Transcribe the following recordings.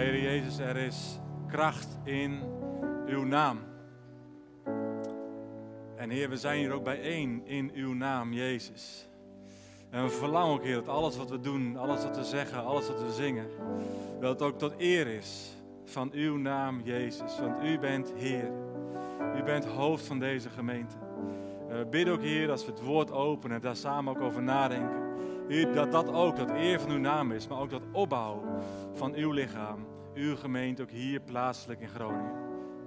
Heer Jezus, er is kracht in uw naam. En Heer, we zijn hier ook bijeen in uw naam, Jezus. En we verlangen ook, Heer, dat alles wat we doen, alles wat we zeggen, alles wat we zingen, dat het ook tot eer is van uw naam, Jezus. Want u bent Heer. U bent hoofd van deze gemeente. En we bidden ook, Heer, als we het woord openen en daar samen ook over nadenken. Dat dat ook dat eer van uw naam is, maar ook dat opbouw van uw lichaam, uw gemeente, ook hier plaatselijk in Groningen.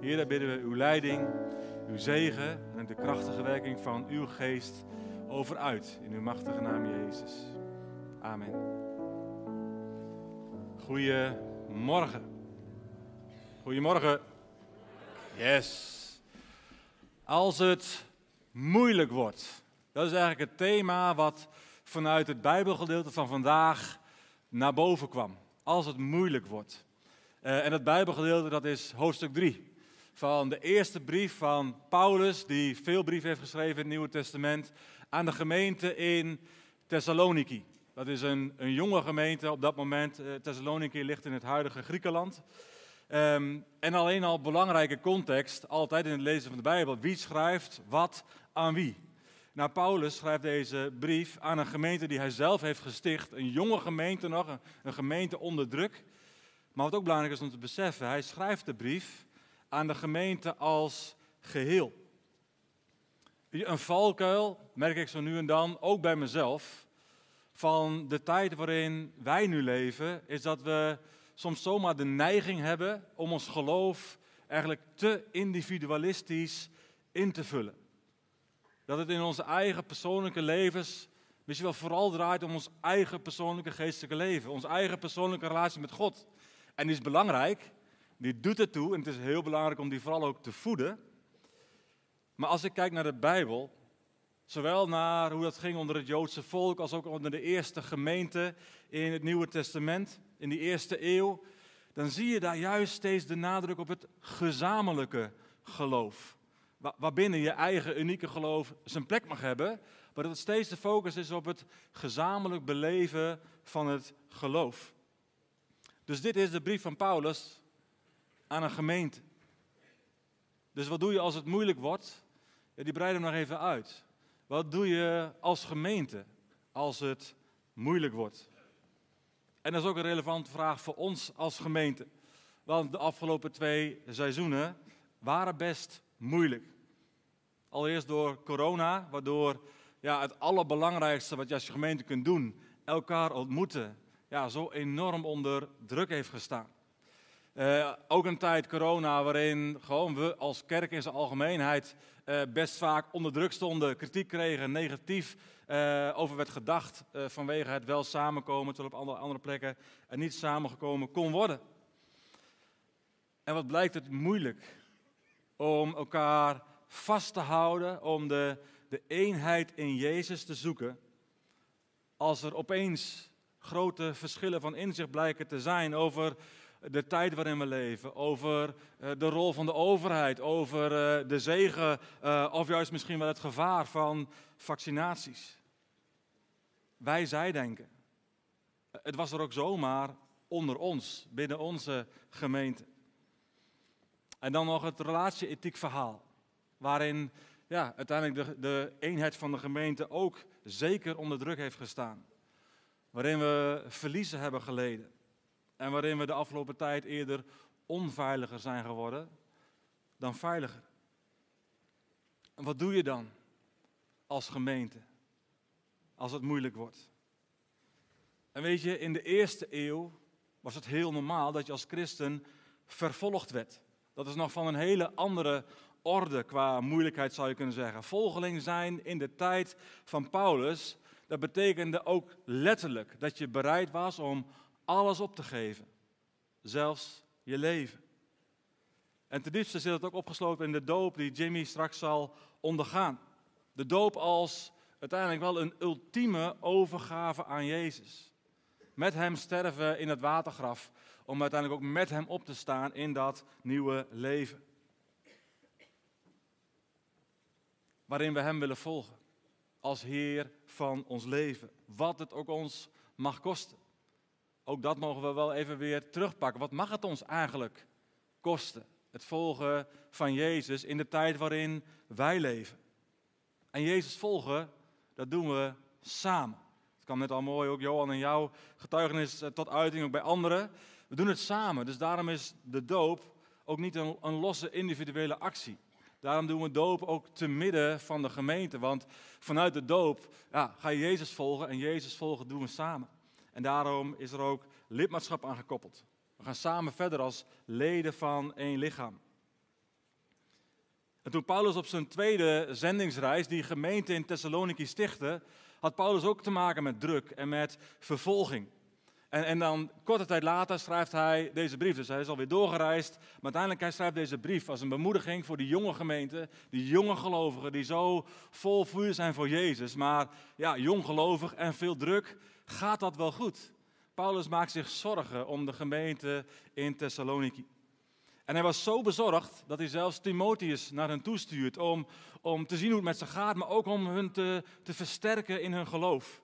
Heer, daar bidden we uw leiding, uw zegen en de krachtige werking van uw geest over uit. In uw machtige naam, Jezus. Amen. Goedemorgen. Goedemorgen. Yes. Als het moeilijk wordt. Dat is eigenlijk het thema wat vanuit het Bijbelgedeelte van vandaag naar boven kwam. Als het moeilijk wordt. Uh, en het Bijbelgedeelte dat is hoofdstuk 3 van de eerste brief van Paulus, die veel brieven heeft geschreven in het Nieuwe Testament, aan de gemeente in Thessaloniki. Dat is een, een jonge gemeente op dat moment. Uh, Thessaloniki ligt in het huidige Griekenland. Um, en alleen al belangrijke context, altijd in het lezen van de Bijbel. Wie schrijft wat aan wie? Nou, Paulus schrijft deze brief aan een gemeente die hij zelf heeft gesticht. Een jonge gemeente nog, een gemeente onder druk. Maar wat ook belangrijk is om te beseffen, hij schrijft de brief aan de gemeente als geheel. Een valkuil, merk ik zo nu en dan, ook bij mezelf, van de tijd waarin wij nu leven, is dat we soms zomaar de neiging hebben om ons geloof eigenlijk te individualistisch in te vullen. Dat het in onze eigen persoonlijke levens misschien wel vooral draait om ons eigen persoonlijke geestelijke leven, onze eigen persoonlijke relatie met God. En die is belangrijk, die doet het toe en het is heel belangrijk om die vooral ook te voeden. Maar als ik kijk naar de Bijbel, zowel naar hoe dat ging onder het Joodse volk als ook onder de eerste gemeente in het Nieuwe Testament, in die eerste eeuw, dan zie je daar juist steeds de nadruk op het gezamenlijke geloof. Waarbinnen je eigen unieke geloof zijn plek mag hebben, maar dat het steeds de focus is op het gezamenlijk beleven van het geloof. Dus dit is de brief van Paulus aan een gemeente. Dus wat doe je als het moeilijk wordt? Ja, die breiden hem nog even uit. Wat doe je als gemeente als het moeilijk wordt? En dat is ook een relevante vraag voor ons als gemeente. Want de afgelopen twee seizoenen waren best moeilijk. Allereerst door corona, waardoor ja, het allerbelangrijkste wat je als gemeente kunt doen, elkaar ontmoeten, ja, zo enorm onder druk heeft gestaan. Uh, ook een tijd corona waarin gewoon we als kerk in zijn algemeenheid uh, best vaak onder druk stonden, kritiek kregen, negatief uh, over werd gedacht vanwege het wel samenkomen, terwijl op andere, andere plekken er niet samengekomen kon worden. En wat blijkt het moeilijk om elkaar vast te houden, om de, de eenheid in Jezus te zoeken, als er opeens grote verschillen van inzicht blijken te zijn over de tijd waarin we leven, over eh, de rol van de overheid, over eh, de zegen of juist misschien wel het gevaar van vaccinaties. Wij zij denken. Het was er ook zomaar onder ons, binnen onze gemeente. En dan nog het relatie-ethiek verhaal, waarin ja, uiteindelijk de, de eenheid van de gemeente ook zeker onder druk heeft gestaan. Waarin we verliezen hebben geleden. En waarin we de afgelopen tijd eerder onveiliger zijn geworden dan veiliger. En wat doe je dan als gemeente als het moeilijk wordt? En weet je, in de eerste eeuw was het heel normaal dat je als christen vervolgd werd. Dat is nog van een hele andere orde qua moeilijkheid zou je kunnen zeggen. Volgeling zijn in de tijd van Paulus, dat betekende ook letterlijk dat je bereid was om alles op te geven, zelfs je leven. En ten diepste zit het ook opgesloten in de doop die Jimmy straks zal ondergaan. De doop als uiteindelijk wel een ultieme overgave aan Jezus. Met hem sterven in het watergraf, om uiteindelijk ook met hem op te staan in dat nieuwe leven. Waarin we hem willen volgen als Heer van ons leven, wat het ook ons mag kosten. ook dat mogen we wel even weer terugpakken. Wat mag het ons eigenlijk kosten? Het volgen van Jezus in de tijd waarin wij leven. En Jezus volgen, dat doen we samen. Het kwam net al mooi, ook Johan en jouw getuigenis eh, tot uiting, ook bij anderen. We doen het samen, dus daarom is de doop ook niet een, een losse individuele actie. Daarom doen we doop ook te midden van de gemeente. Want vanuit de doop ja, ga je Jezus volgen en Jezus volgen doen we samen. En daarom is er ook lidmaatschap aan gekoppeld. We gaan samen verder als leden van één lichaam. En toen Paulus op zijn tweede zendingsreis die gemeente in Thessaloniki stichtte, had Paulus ook te maken met druk en met vervolging. En, en dan korte tijd later schrijft hij deze brief. Dus hij is alweer doorgereisd. Maar uiteindelijk hij schrijft deze brief als een bemoediging voor die jonge gemeente. Die jonge gelovigen die zo vol vuur zijn voor Jezus. Maar ja, jong gelovig en veel druk. Gaat dat wel goed? Paulus maakt zich zorgen om de gemeente in Thessaloniki. En hij was zo bezorgd dat hij zelfs Timotheus naar hen toestuurt om, om te zien hoe het met ze gaat, maar ook om hun te, te versterken in hun geloof.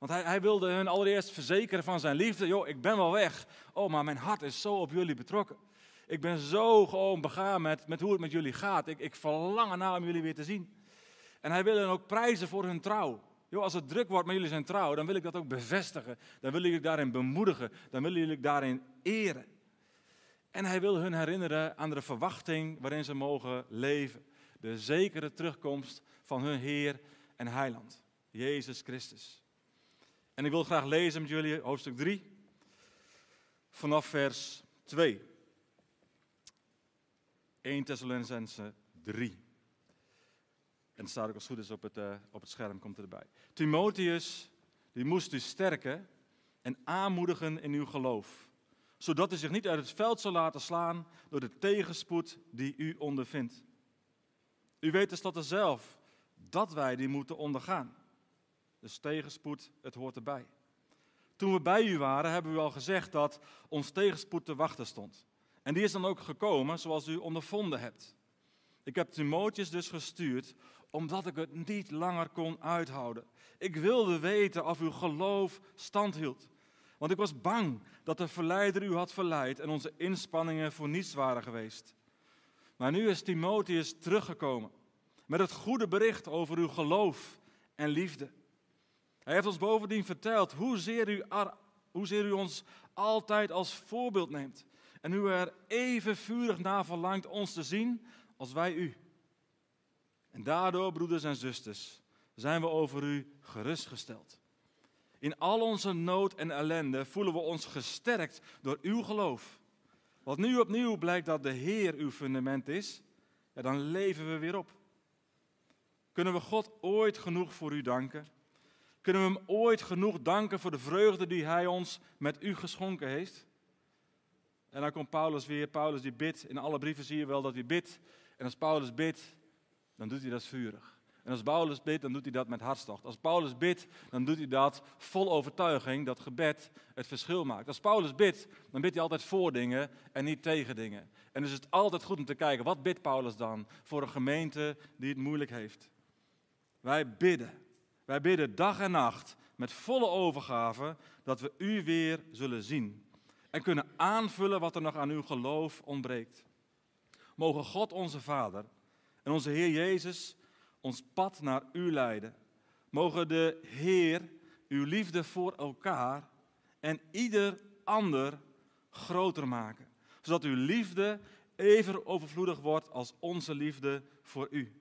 Want hij, hij wilde hun allereerst verzekeren van zijn liefde. Joh, ik ben wel weg. Oh, maar mijn hart is zo op jullie betrokken. Ik ben zo gewoon begaan met, met hoe het met jullie gaat. Ik, ik verlang ernaar om jullie weer te zien. En hij wil hen ook prijzen voor hun trouw. Joh, als het druk wordt met jullie zijn trouw, dan wil ik dat ook bevestigen. Dan wil ik daarin bemoedigen. Dan wil ik daarin eren. En hij wil hun herinneren aan de verwachting waarin ze mogen leven. De zekere terugkomst van hun Heer en Heiland, Jezus Christus. En ik wil graag lezen met jullie hoofdstuk 3, vanaf vers 2. 1 Thessalonicense 3. En het staat ook als goed is op het, uh, op het scherm, komt erbij. Timotheus, die moest u sterken en aanmoedigen in uw geloof. Zodat u zich niet uit het veld zal laten slaan door de tegenspoed die u ondervindt. U weet tenslotte zelf dat wij die moeten ondergaan. Dus tegenspoed, het hoort erbij. Toen we bij u waren, hebben we al gezegd dat ons tegenspoed te wachten stond. En die is dan ook gekomen zoals u ondervonden hebt. Ik heb Timotheus dus gestuurd omdat ik het niet langer kon uithouden. Ik wilde weten of uw geloof stand hield. Want ik was bang dat de verleider u had verleid en onze inspanningen voor niets waren geweest. Maar nu is Timotheus teruggekomen met het goede bericht over uw geloof en liefde. Hij heeft ons bovendien verteld hoezeer u, u ons altijd als voorbeeld neemt. En hoe er even vurig naar verlangt ons te zien als wij u. En daardoor, broeders en zusters, zijn we over u gerustgesteld. In al onze nood en ellende voelen we ons gesterkt door uw geloof. Want nu opnieuw blijkt dat de Heer uw fundament is, ja, dan leven we weer op. Kunnen we God ooit genoeg voor u danken? Kunnen we hem ooit genoeg danken voor de vreugde die hij ons met u geschonken heeft? En dan komt Paulus weer. Paulus die bidt. In alle brieven zie je wel dat hij bidt. En als Paulus bidt, dan doet hij dat vurig. En als Paulus bidt, dan doet hij dat met hartstocht. Als Paulus bidt, dan doet hij dat vol overtuiging dat gebed het verschil maakt. Als Paulus bidt, dan bidt hij altijd voor dingen en niet tegen dingen. En dus is het altijd goed om te kijken, wat bidt Paulus dan voor een gemeente die het moeilijk heeft? Wij bidden. Wij bidden dag en nacht met volle overgave dat we u weer zullen zien. En kunnen aanvullen wat er nog aan uw geloof ontbreekt. Mogen God onze Vader en onze Heer Jezus ons pad naar u leiden. Mogen de Heer uw liefde voor elkaar en ieder ander groter maken. Zodat uw liefde even overvloedig wordt als onze liefde voor u.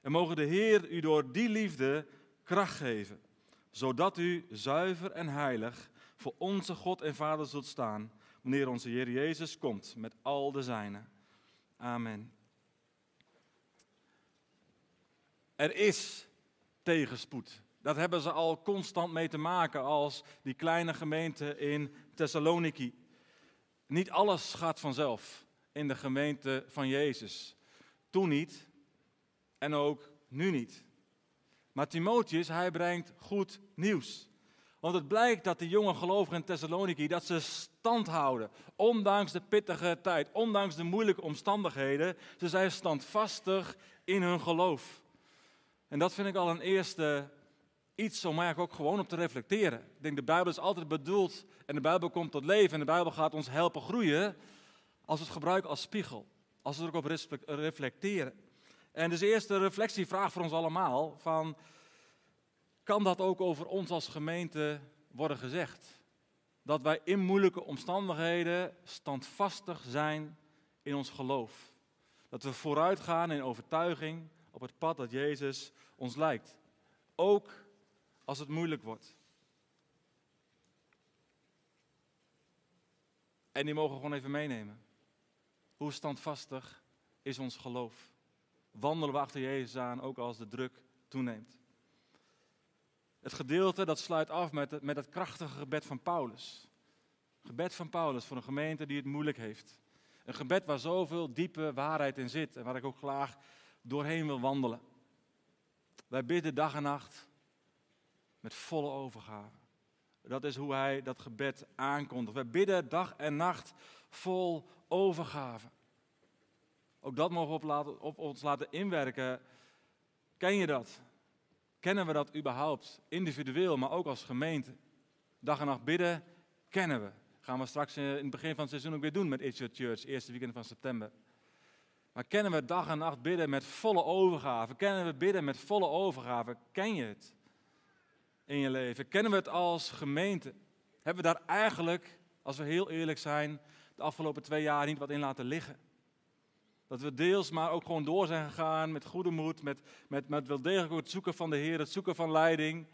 En mogen de Heer u door die liefde kracht geven, zodat u zuiver en heilig voor onze God en Vader zult staan, wanneer onze Heer Jezus komt met al de zijnen. Amen. Er is tegenspoed. Dat hebben ze al constant mee te maken als die kleine gemeente in Thessaloniki. Niet alles gaat vanzelf in de gemeente van Jezus. Toen niet en ook nu niet. Maar Timotheus, hij brengt goed nieuws. Want het blijkt dat de jonge gelovigen in Thessaloniki, dat ze stand houden. Ondanks de pittige tijd, ondanks de moeilijke omstandigheden. Ze zijn standvastig in hun geloof. En dat vind ik al een eerste iets om eigenlijk ook gewoon op te reflecteren. Ik denk, de Bijbel is altijd bedoeld en de Bijbel komt tot leven en de Bijbel gaat ons helpen groeien als we het gebruiken als spiegel. Als we er ook op reflecteren. En dus de eerste reflectievraag voor ons allemaal van, kan dat ook over ons als gemeente worden gezegd? Dat wij in moeilijke omstandigheden standvastig zijn in ons geloof. Dat we vooruit gaan in overtuiging op het pad dat Jezus ons lijkt. Ook als het moeilijk wordt. En die mogen we gewoon even meenemen. Hoe standvastig is ons geloof? Wandelen we achter Jezus aan, ook als de druk toeneemt? Het gedeelte dat sluit af met het, met het krachtige gebed van Paulus. Gebed van Paulus voor een gemeente die het moeilijk heeft. Een gebed waar zoveel diepe waarheid in zit en waar ik ook graag doorheen wil wandelen. Wij bidden dag en nacht met volle overgave. Dat is hoe hij dat gebed aankondigt. Wij bidden dag en nacht vol overgave. Ook dat mogen we op, ons laten inwerken. Ken je dat? Kennen we dat überhaupt? Individueel, maar ook als gemeente. Dag en nacht bidden, kennen we. Gaan we straks in het begin van het seizoen ook weer doen met It's Your Church, eerste weekend van september. Maar kennen we dag en nacht bidden met volle overgave? Kennen we bidden met volle overgave? Ken je het in je leven? Kennen we het als gemeente? Hebben we daar eigenlijk, als we heel eerlijk zijn, de afgelopen twee jaar niet wat in laten liggen? Dat we deels maar ook gewoon door zijn gegaan met goede moed, met, met, met wel degelijk het zoeken van de Heer, het zoeken van leiding.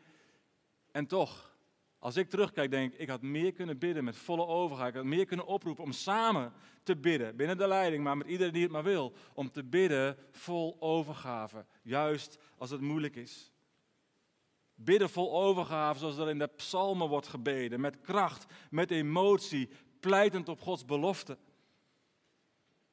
En toch, als ik terugkijk, denk ik, ik had meer kunnen bidden met volle overgave. Ik had meer kunnen oproepen om samen te bidden, binnen de leiding, maar met iedereen die het maar wil. Om te bidden vol overgave, juist als het moeilijk is. Bidden vol overgave, zoals er in de psalmen wordt gebeden, met kracht, met emotie, pleitend op Gods belofte.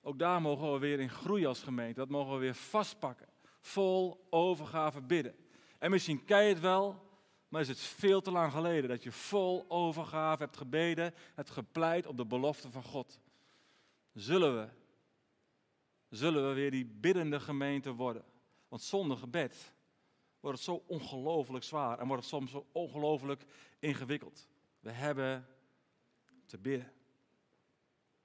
Ook daar mogen we weer in groeien als gemeente. Dat mogen we weer vastpakken. Vol overgave bidden. En misschien ken je het wel, maar is het veel te lang geleden dat je vol overgave hebt gebeden, hebt gepleit op de belofte van God. Zullen we, zullen we weer die biddende gemeente worden? Want zonder gebed wordt het zo ongelooflijk zwaar en wordt het soms zo ongelooflijk ingewikkeld. We hebben te bidden.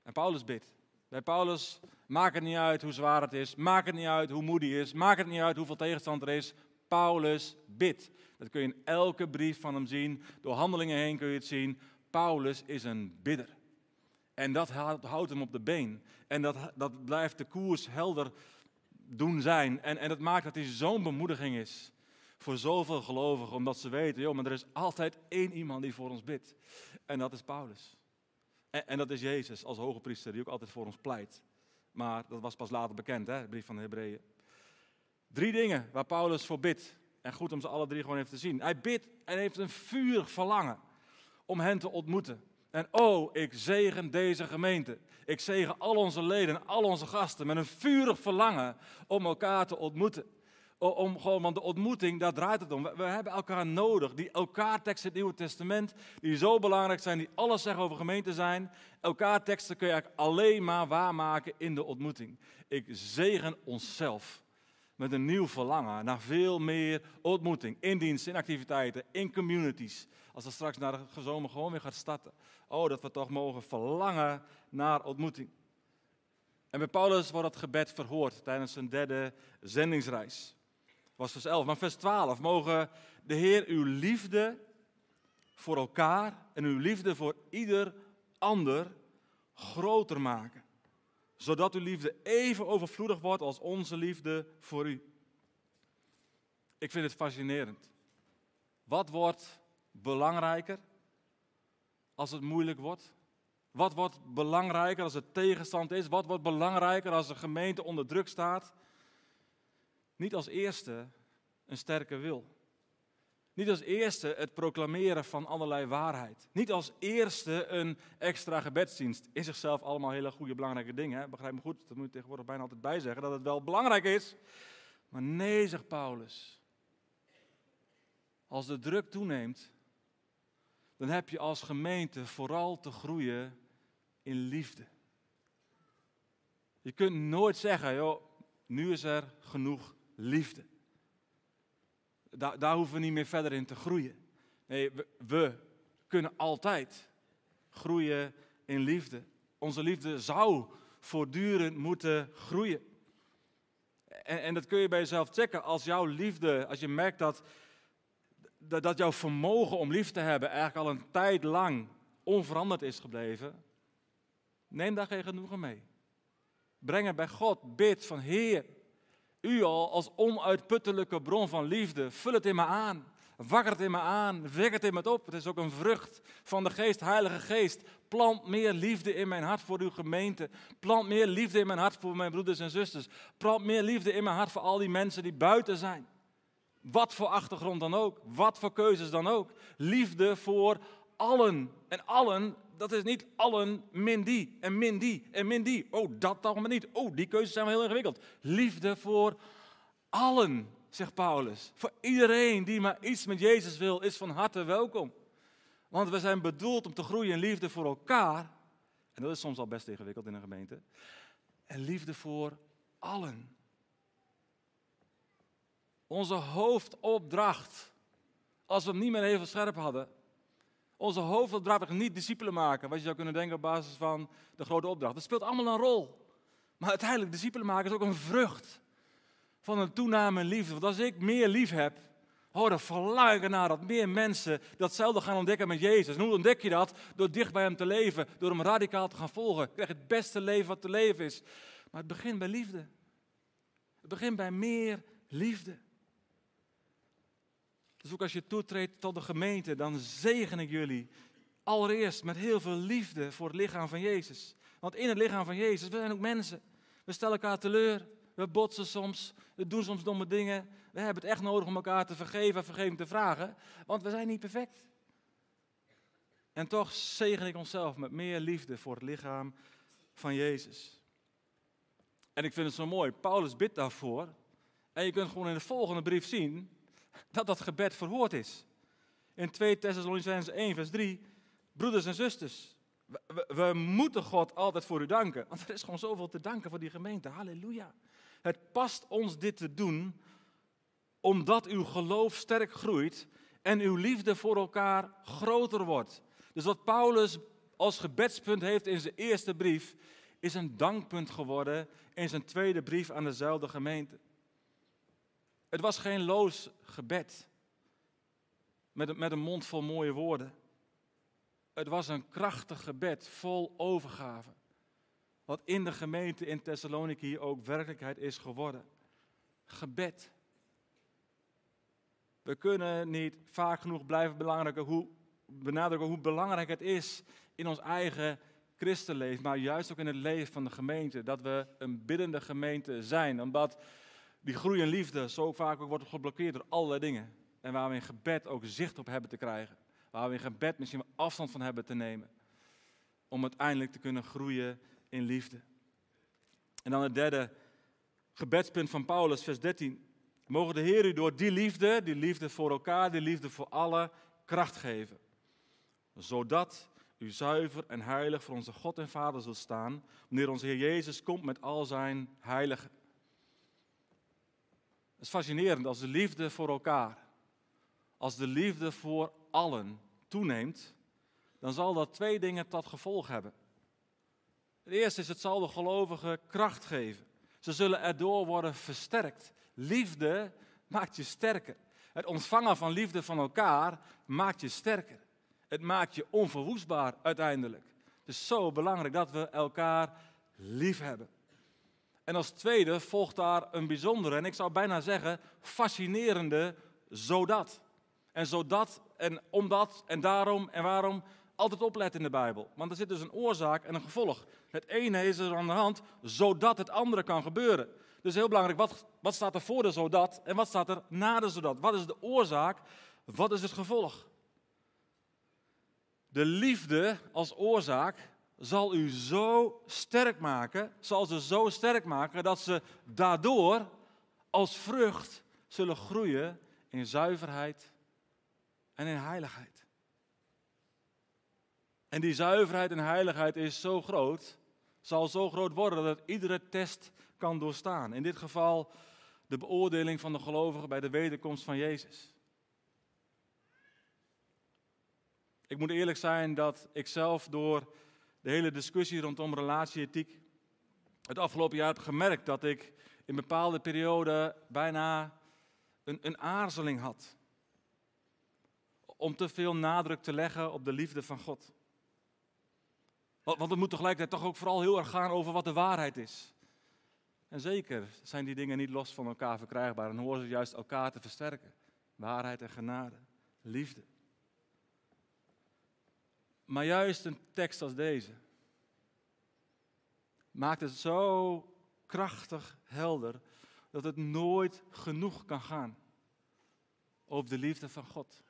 En Paulus bidt. Paulus maakt het niet uit hoe zwaar het is, maakt het niet uit hoe moedig hij is, maakt het niet uit hoeveel tegenstand er is. Paulus bidt. Dat kun je in elke brief van hem zien. Door handelingen heen kun je het zien. Paulus is een bidder. En dat houdt hem op de been. En dat, dat blijft de koers helder doen zijn. En, en dat maakt dat hij zo'n bemoediging is voor zoveel gelovigen. Omdat ze weten, joh, maar er is altijd één iemand die voor ons bidt. En dat is Paulus. En, dat is Jezus als hoge priester die ook altijd voor ons pleit. Maar dat was pas later bekend, hè, de brief van de Hebreeën. Drie dingen waar Paulus voor bidt. En goed om ze alle drie gewoon even te zien. Hij bidt en heeft een vurig verlangen om hen te ontmoeten. En oh, ik zegen deze gemeente. Ik zegen al onze leden, al onze gasten met een vurig verlangen om elkaar te ontmoeten. Om gewoon, want de ontmoeting, daar draait het om. We, hebben elkaar nodig. Die elkaar teksten in het Nieuwe Testament, die zo belangrijk zijn, die alles zeggen over gemeente zijn. Elkaar teksten kun je eigenlijk alleen maar waarmaken in de ontmoeting. Ik zegen onszelf met een nieuw verlangen naar veel meer ontmoeting. In diensten, in activiteiten, in communities. Als dat straks naar de zomer gewoon weer gaat starten. Oh, dat we toch mogen verlangen naar ontmoeting. En bij Paulus wordt dat gebed verhoord tijdens zijn derde zendingsreis was vers 11. Maar vers 12, mogen de Heer uw liefde voor elkaar en uw liefde voor ieder ander groter maken. Zodat uw liefde even overvloedig wordt als onze liefde voor u. Ik vind het fascinerend. Wat wordt belangrijker als het moeilijk wordt? Wat wordt belangrijker als het tegenstand is? Wat wordt belangrijker als de gemeente onder druk staat? Niet als eerste een sterke wil. Niet als eerste het proclameren van allerlei waarheid. Niet als eerste een extra gebedsdienst. In zichzelf allemaal hele goede, belangrijke dingen. Begrijp me goed, dat moet je tegenwoordig bijna altijd bij zeggen, dat het wel belangrijk is. Maar nee, zegt Paulus. Als de druk toeneemt, dan heb je als gemeente vooral te groeien in liefde. Je kunt nooit zeggen, joh, nu is er genoeg liefde. daar, daar hoeven we niet meer verder in te groeien. Nee, we, we kunnen altijd groeien in liefde. Onze liefde zou voortdurend moeten groeien. En, en, dat kun je bij jezelf checken. Als jouw liefde, als je merkt dat, dat, dat jouw vermogen om lief te hebben eigenlijk al een tijd lang onveranderd is gebleven, neem daar geen genoegen mee. Breng het bij God. Bid van Heer, u al als onuitputtelijke bron van liefde, vul het in me aan. Wakker het in me aan, wek het in me op. Het is ook een vrucht van de geest, Heilige Geest. Plant meer liefde in mijn hart voor uw gemeente. Plant meer liefde in mijn hart voor mijn broeders en zusters. Plant meer liefde in mijn hart voor al die mensen die buiten zijn. Wat voor achtergrond dan ook, wat voor keuzes dan ook. Liefde voor allen. En allen, dat is niet allen min die en min die en min die. Oh, dat dan maar niet. Oh, die keuzes zijn wel heel ingewikkeld. Liefde voor allen zegt Paulus. Voor iedereen die maar iets met Jezus wil, is van harte welkom. Want we zijn bedoeld om te groeien in liefde voor elkaar. En dat is soms al best ingewikkeld in een gemeente. En liefde voor allen. Onze hoofdopdracht, als we niet meer even scherp hadden. Onze hoofdopdracht is niet discipelen maken, wat je zou kunnen denken op basis van de grote opdracht. Dat speelt allemaal een rol. Maar uiteindelijk, discipelen maken is ook een vrucht van een toename in liefde. Want als ik meer lief heb, oh, dan verlang ik dat meer mensen datzelfde gaan ontdekken met Jezus. En hoe ontdek je dat? Door dicht bij Hem te leven, door Hem radicaal te gaan volgen. Je krijgt het beste leven wat te leven is. Maar het begint bij liefde. Het begint bij meer liefde. Dus ook als je toetreedt tot de gemeente, dan zegen ik jullie allereerst met heel veel liefde voor het lichaam van Jezus. Want in het lichaam van Jezus, we zijn ook mensen. We stellen elkaar teleur. We botsen soms, we doen soms domme dingen. We hebben het echt nodig om elkaar te vergeven en vergeving te vragen, want we zijn niet perfect. En toch zegen ik onszelf met meer liefde voor het lichaam van Jezus. En ik vind het zo mooi, Paulus bidt daarvoor. En je kunt gewoon in de volgende brief zien dat dat gebed verhoord is. In 2 Thessalonicenzen 1, vers 3, broeders en zusters, we, we, moeten God altijd voor u danken. Want er is gewoon zoveel te danken voor die gemeente. Halleluja. Het past ons dit te doen omdat uw geloof sterk groeit en uw liefde voor elkaar groter wordt. Dus wat Paulus als gebedspunt heeft in zijn eerste brief, is een dankpunt geworden in zijn tweede brief aan dezelfde gemeente. Het was geen loos gebed met, met een mond vol mooie woorden. Het was een krachtig gebed vol overgave wat in de gemeente in Thessaloniki ook werkelijkheid is geworden. Gebed. We kunnen niet vaak genoeg blijven belangrijken hoe, benadrukken hoe belangrijk het is in ons eigen christenleven, maar juist ook in het leven van de gemeente, dat we een biddende gemeente zijn. Omdat die groei in liefde zo vaak ook wordt geblokkeerd door allerlei dingen. En waar we in gebed ook zicht op hebben te krijgen. Waar we in gebed misschien afstand van hebben te nemen. Om uiteindelijk te kunnen groeien in liefde. En dan het derde gebedspunt van Paulus, vers 13. Mogen de Heer u door die liefde, die liefde voor elkaar, die liefde voor allen, kracht geven. Zodat u zuiver en heilig voor onze God en Vader zult staan, wanneer onze Heer Jezus komt met al zijn heiligen. Het is fascinerend als de liefde voor elkaar, als de liefde voor allen toeneemt, dan zal dat twee dingen tot gevolg hebben. Het eerste is, het zal de gelovigen kracht geven. Ze zullen erdoor worden versterkt. Liefde maakt je sterker. Het ontvangen van liefde van elkaar maakt je sterker. Het maakt je onverwoestbaar uiteindelijk. Het is zo belangrijk dat we elkaar lief hebben. En als tweede volgt daar een bijzondere, en ik zou bijna zeggen fascinerende, zodat. En zodat, en omdat, en daarom, en waarom, altijd opletten in de Bijbel. Want er zit dus een oorzaak en een gevolg. Het ene is er aan de hand, zodat het andere kan gebeuren. Dus heel belangrijk, wat, wat staat er voor de zodat en wat staat er na de zodat? Wat is de oorzaak, wat is het gevolg? De liefde als oorzaak zal u zo sterk maken, zal ze zo sterk maken dat ze daardoor als vrucht zullen groeien in zuiverheid en in heiligheid. En die zuiverheid en heiligheid is zo groot, zal zo groot worden dat het iedere test kan doorstaan. In dit geval de beoordeling van de gelovigen bij de wederkomst van Jezus. Ik moet eerlijk zijn dat ik zelf door de hele discussie rondom relatieethiek het afgelopen jaar heb gemerkt dat ik in bepaalde perioden bijna een, een aarzeling had. Om te veel nadruk te leggen op de liefde van God. Want, want het moet tegelijkertijd toch ook vooral heel erg gaan over wat de waarheid is. En zeker zijn die dingen niet los van elkaar verkrijgbaar en horen ze juist elkaar te versterken. Waarheid en genade, liefde. Maar juist een tekst als deze maakt het zo krachtig helder dat het nooit genoeg kan gaan over de liefde van God.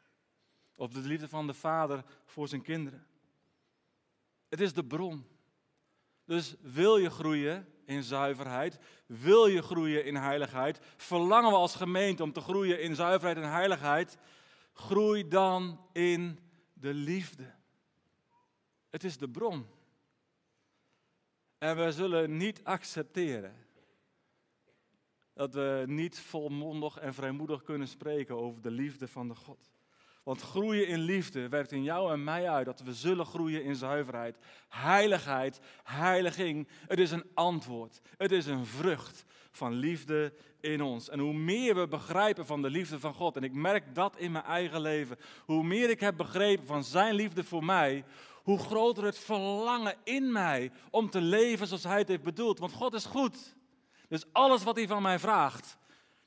Of de liefde van de Vader voor zijn kinderen. Het is de bron. Dus wil je groeien in zuiverheid, wil je groeien in heiligheid, verlangen we als gemeente om te groeien in zuiverheid en heiligheid, groei dan in de liefde. Het is de bron. En we zullen niet accepteren dat we niet volmondig en vrijmoedig kunnen spreken over de liefde van de God. Want groeien in liefde werkt in jou en mij uit dat we zullen groeien in zuiverheid. Heiligheid, heiliging, het is een antwoord. Het is een vrucht van liefde in ons. En hoe meer we begrijpen van de liefde van God, en ik merk dat in mijn eigen leven, hoe meer ik heb begrepen van Zijn liefde voor mij, hoe groter het verlangen in mij om te leven zoals Hij het heeft bedoeld. Want God is goed. Dus alles wat Hij van mij vraagt,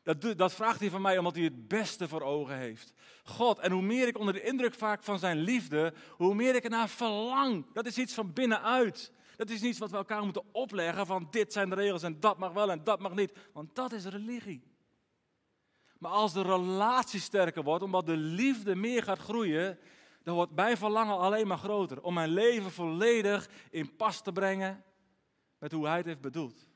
dat, dat vraagt Hij van mij omdat Hij het beste voor ogen heeft. God, en hoe meer ik onder de indruk vaak van Zijn liefde, hoe meer ik ernaar verlang. Dat is iets van binnenuit. Dat is iets wat we elkaar moeten opleggen van dit zijn de regels en dat mag wel en dat mag niet. Want dat is religie. Maar als de relatie sterker wordt, omdat de liefde meer gaat groeien, dan wordt mijn verlangen alleen maar groter. Om mijn leven volledig in pas te brengen met hoe hij het heeft bedoeld.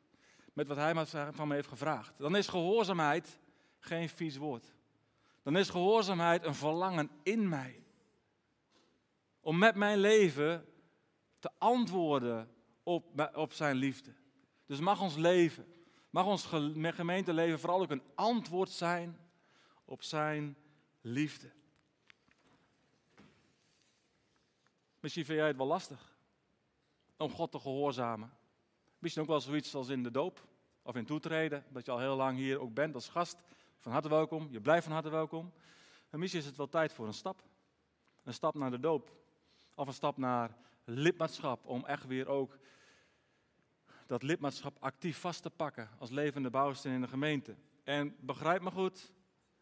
Met wat hij van me heeft gevraagd. Dan is gehoorzaamheid geen vies woord. Dan is gehoorzaamheid een verlangen in mij. Om met mijn leven te antwoorden op, op zijn liefde. Dus mag ons leven, mag ons gemeenteleven vooral ook een antwoord zijn op zijn liefde. Misschien vind jij het wel lastig om God te gehoorzamen. Misschien ook wel zoiets als in de doop of in toetreden, dat je al heel lang hier ook bent als gast. Van harte welkom, je blijft van harte welkom. En misschien is het wel tijd voor een stap. Een stap naar de doop. Of een stap naar lidmaatschap, om echt weer ook dat lidmaatschap actief vast te pakken als levende bouwsteen in de gemeente. En begrijp me goed,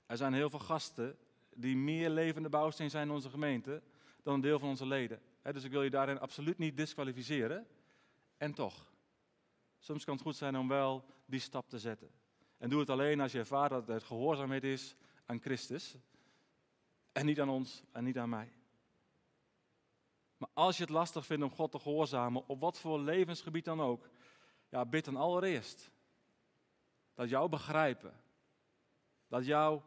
er zijn heel veel gasten die meer levende bouwsteen zijn in onze gemeente dan een deel van onze leden dus ik wil je daarin absoluut niet disqualificeren. En toch, soms kan het goed zijn om wel die stap te zetten. En doe het alleen als je ervaart dat het gehoorzaamheid is aan Christus. En niet aan ons en niet aan mij. Maar als je het lastig vindt om God te gehoorzamen, op wat voor levensgebied dan ook, ja, bid dan allereerst dat jou begrijpen, dat jou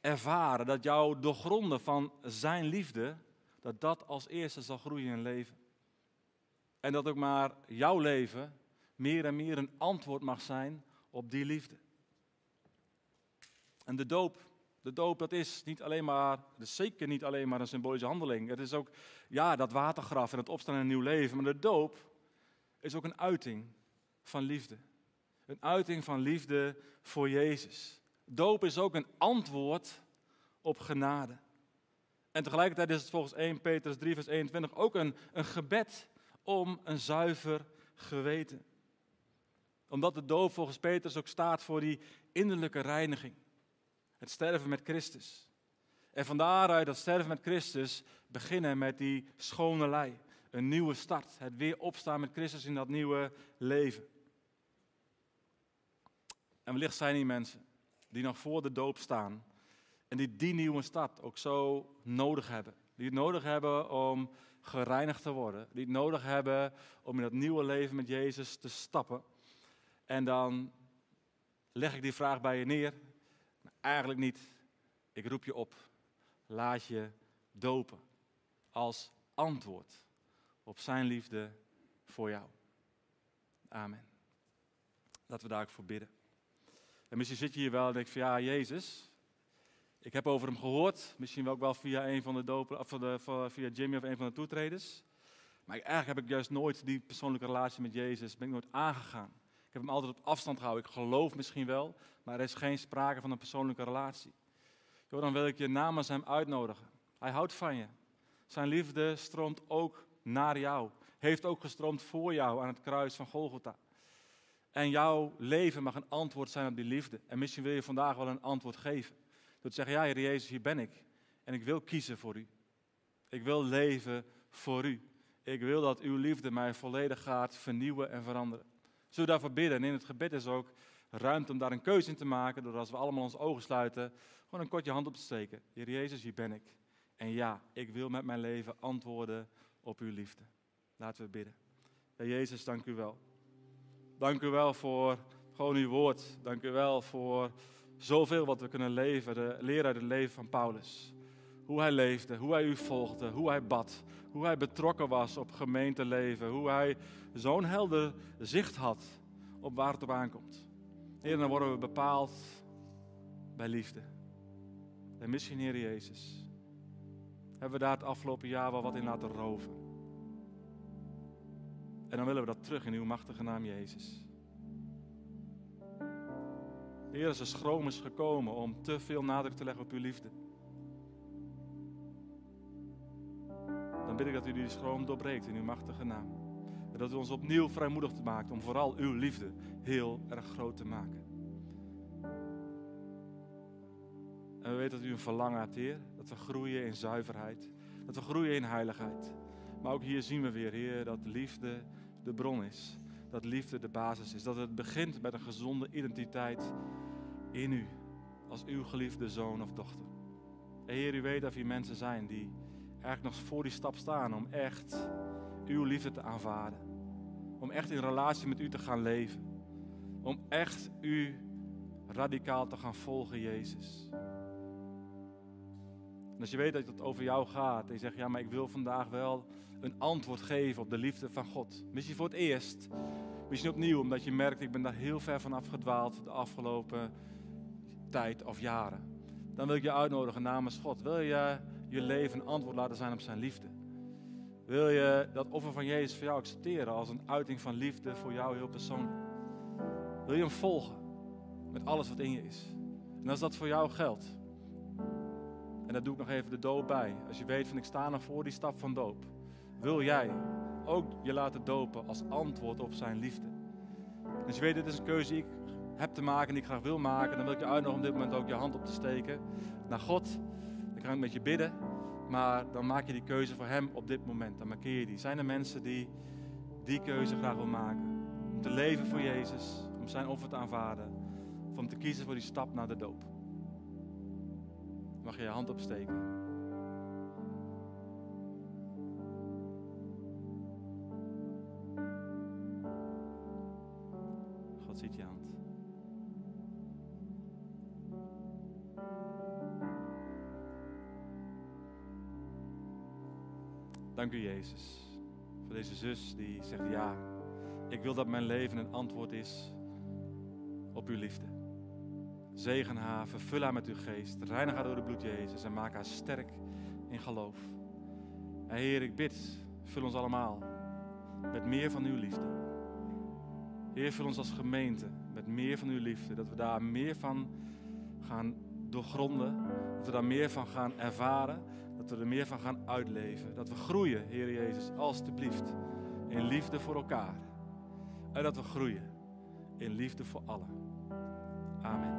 ervaren, dat jou doorgronden van zijn liefde, dat dat als eerste zal groeien in leven. En dat ook maar jouw leven meer en meer een antwoord mag zijn op die liefde. En de doop, de doop dat is niet alleen maar, is zeker niet alleen maar een symbolische handeling. Het is ook, ja, dat watergraf en het opstaan in een nieuw leven. Maar de doop is ook een uiting van liefde. Een uiting van liefde voor Jezus. Doop is ook een antwoord op genade. En tegelijkertijd is het volgens 1 Petrus 3, vers 21 ook een, een gebed om een zuiver geweten. Omdat de doop volgens Petrus ook staat voor die innerlijke reiniging. Het sterven met Christus. En van daaruit dat sterven met Christus beginnen met die schone lei. Een nieuwe start. Het weer opstaan met Christus in dat nieuwe leven. En wellicht zijn die mensen die nog voor de doop staan en die die nieuwe stad ook zo nodig hebben. Die het nodig hebben om gereinigd te worden. Die het nodig hebben om in dat nieuwe leven met Jezus te stappen. En dan leg ik die vraag bij je neer. eigenlijk niet. Ik roep je op. Laat je dopen. Als antwoord op zijn liefde voor jou. Amen. Laten we daar ook voor bidden. En misschien zit je hier wel en denk van ja, Jezus, Ik heb over hem gehoord, misschien ook wel via een van de dopen, of de, via Jimmy of een van de toetreders. Maar eigenlijk heb ik juist nooit die persoonlijke relatie met Jezus ben ik nooit aangegaan. Ik heb hem altijd op afstand gehouden. Ik geloof misschien wel, maar er is geen sprake van een persoonlijke relatie. Jo, dan wil ik je namens hem uitnodigen. Hij houdt van je. Zijn liefde stroomt ook naar jou. Heeft ook gestroomd voor jou aan het kruis van Golgotha. En jouw leven mag een antwoord zijn op die liefde. En misschien wil je vandaag wel een antwoord geven. Door zeggen, ja Heer Jezus, hier ben ik. En ik wil kiezen voor u. Ik wil leven voor u. Ik wil dat uw liefde mij volledig gaat vernieuwen en veranderen. Zullen we daarvoor bidden? En in het gebed is ook ruimte om daar een keuze in te maken. Door als we allemaal onze ogen sluiten, gewoon een kortje hand op te steken. Jezus, hier ben ik. En ja, ik wil met mijn leven antwoorden op uw liefde. Laten we bidden. Jezus, dank u wel. Dank u wel voor gewoon uw woord. Dank u wel voor zoveel wat we kunnen leven, leren uit het leven van Paulus. Hoe hij leefde, hoe hij u volgde, hoe hij bad, hoe hij betrokken was op gemeenteleven, hoe hij zo'n helder zicht had op waar het op aankomt. Heer, dan worden we bepaald bij liefde. En misschien, Heer Jezus, hebben we daar het afgelopen jaar wel wat in laten roven. En dan willen we dat terug in uw machtige naam, Jezus. Heer, als er schroom is gekomen om te veel nadruk te leggen op uw liefde. Dan bid ik dat u die schroom doorbreekt in uw machtige naam. En dat u ons opnieuw vrijmoedig maakt om vooral uw liefde heel erg groot te maken. En we weten dat u een verlangen hebt, Heer. Dat we groeien in zuiverheid. Dat we groeien in heiligheid. Maar ook hier zien we weer, Heer, dat liefde de bron is. Dat liefde de basis is. Dat het begint met een gezonde identiteit in u. Als uw geliefde zoon of dochter. Heer, u weet dat er mensen zijn die eigenlijk nog voor die stap staan om echt uw liefde te aanvaarden. Om echt in relatie met u te gaan leven. Om echt u radicaal te gaan volgen, Jezus. En als je weet dat het over jou gaat en je zegt, ja, maar ik wil vandaag wel een antwoord geven op de liefde van God. Misschien voor het eerst, misschien opnieuw, omdat je merkt, ik ben daar heel ver van afgedwaald de afgelopen tijd of jaren. Dan wil ik je uitnodigen namens God. Wil je je leven een antwoord laten zijn op zijn liefde? Wil je dat offer van Jezus voor jou accepteren als een uiting van liefde voor jou heel persoonlijk? Wil je hem volgen met alles wat in je is? En als dat voor jou geldt, en daar doe ik nog even de doop bij. Als je weet van ik sta nog voor die stap van doop. Wil jij ook je laten dopen als antwoord op zijn liefde? Als je weet, dit is een keuze die ik heb te maken en die ik graag wil maken, dan wil ik je uitnodigen om dit moment ook je hand op te steken naar God. Dan kan ik met je bidden, maar dan maak je die keuze voor Hem op dit moment. Dan markeer je die. Zijn er mensen die die keuze graag wil maken? Om te leven voor Jezus, om zijn offer te aanvaarden, of om te kiezen voor die stap naar de doop mag je je hand opsteken. Ziet je hand. Dank u Jezus voor deze zus die zegt ja, ik wil dat mijn leven een antwoord is op uw liefde. Zegen haar, vervul haar met uw geest. Reinig haar door de bloed Jezus en maak haar sterk in geloof. Heer, ik bid, vul ons allemaal met meer van uw liefde. Heer, vul ons als gemeente met meer van uw liefde. Dat we daar meer van gaan doorgronden. Dat we daar meer van gaan ervaren. Dat we er meer van gaan uitleven. Dat we groeien, Heer Jezus, alstublieft. In liefde voor elkaar. En dat we groeien in liefde voor allen. Amen.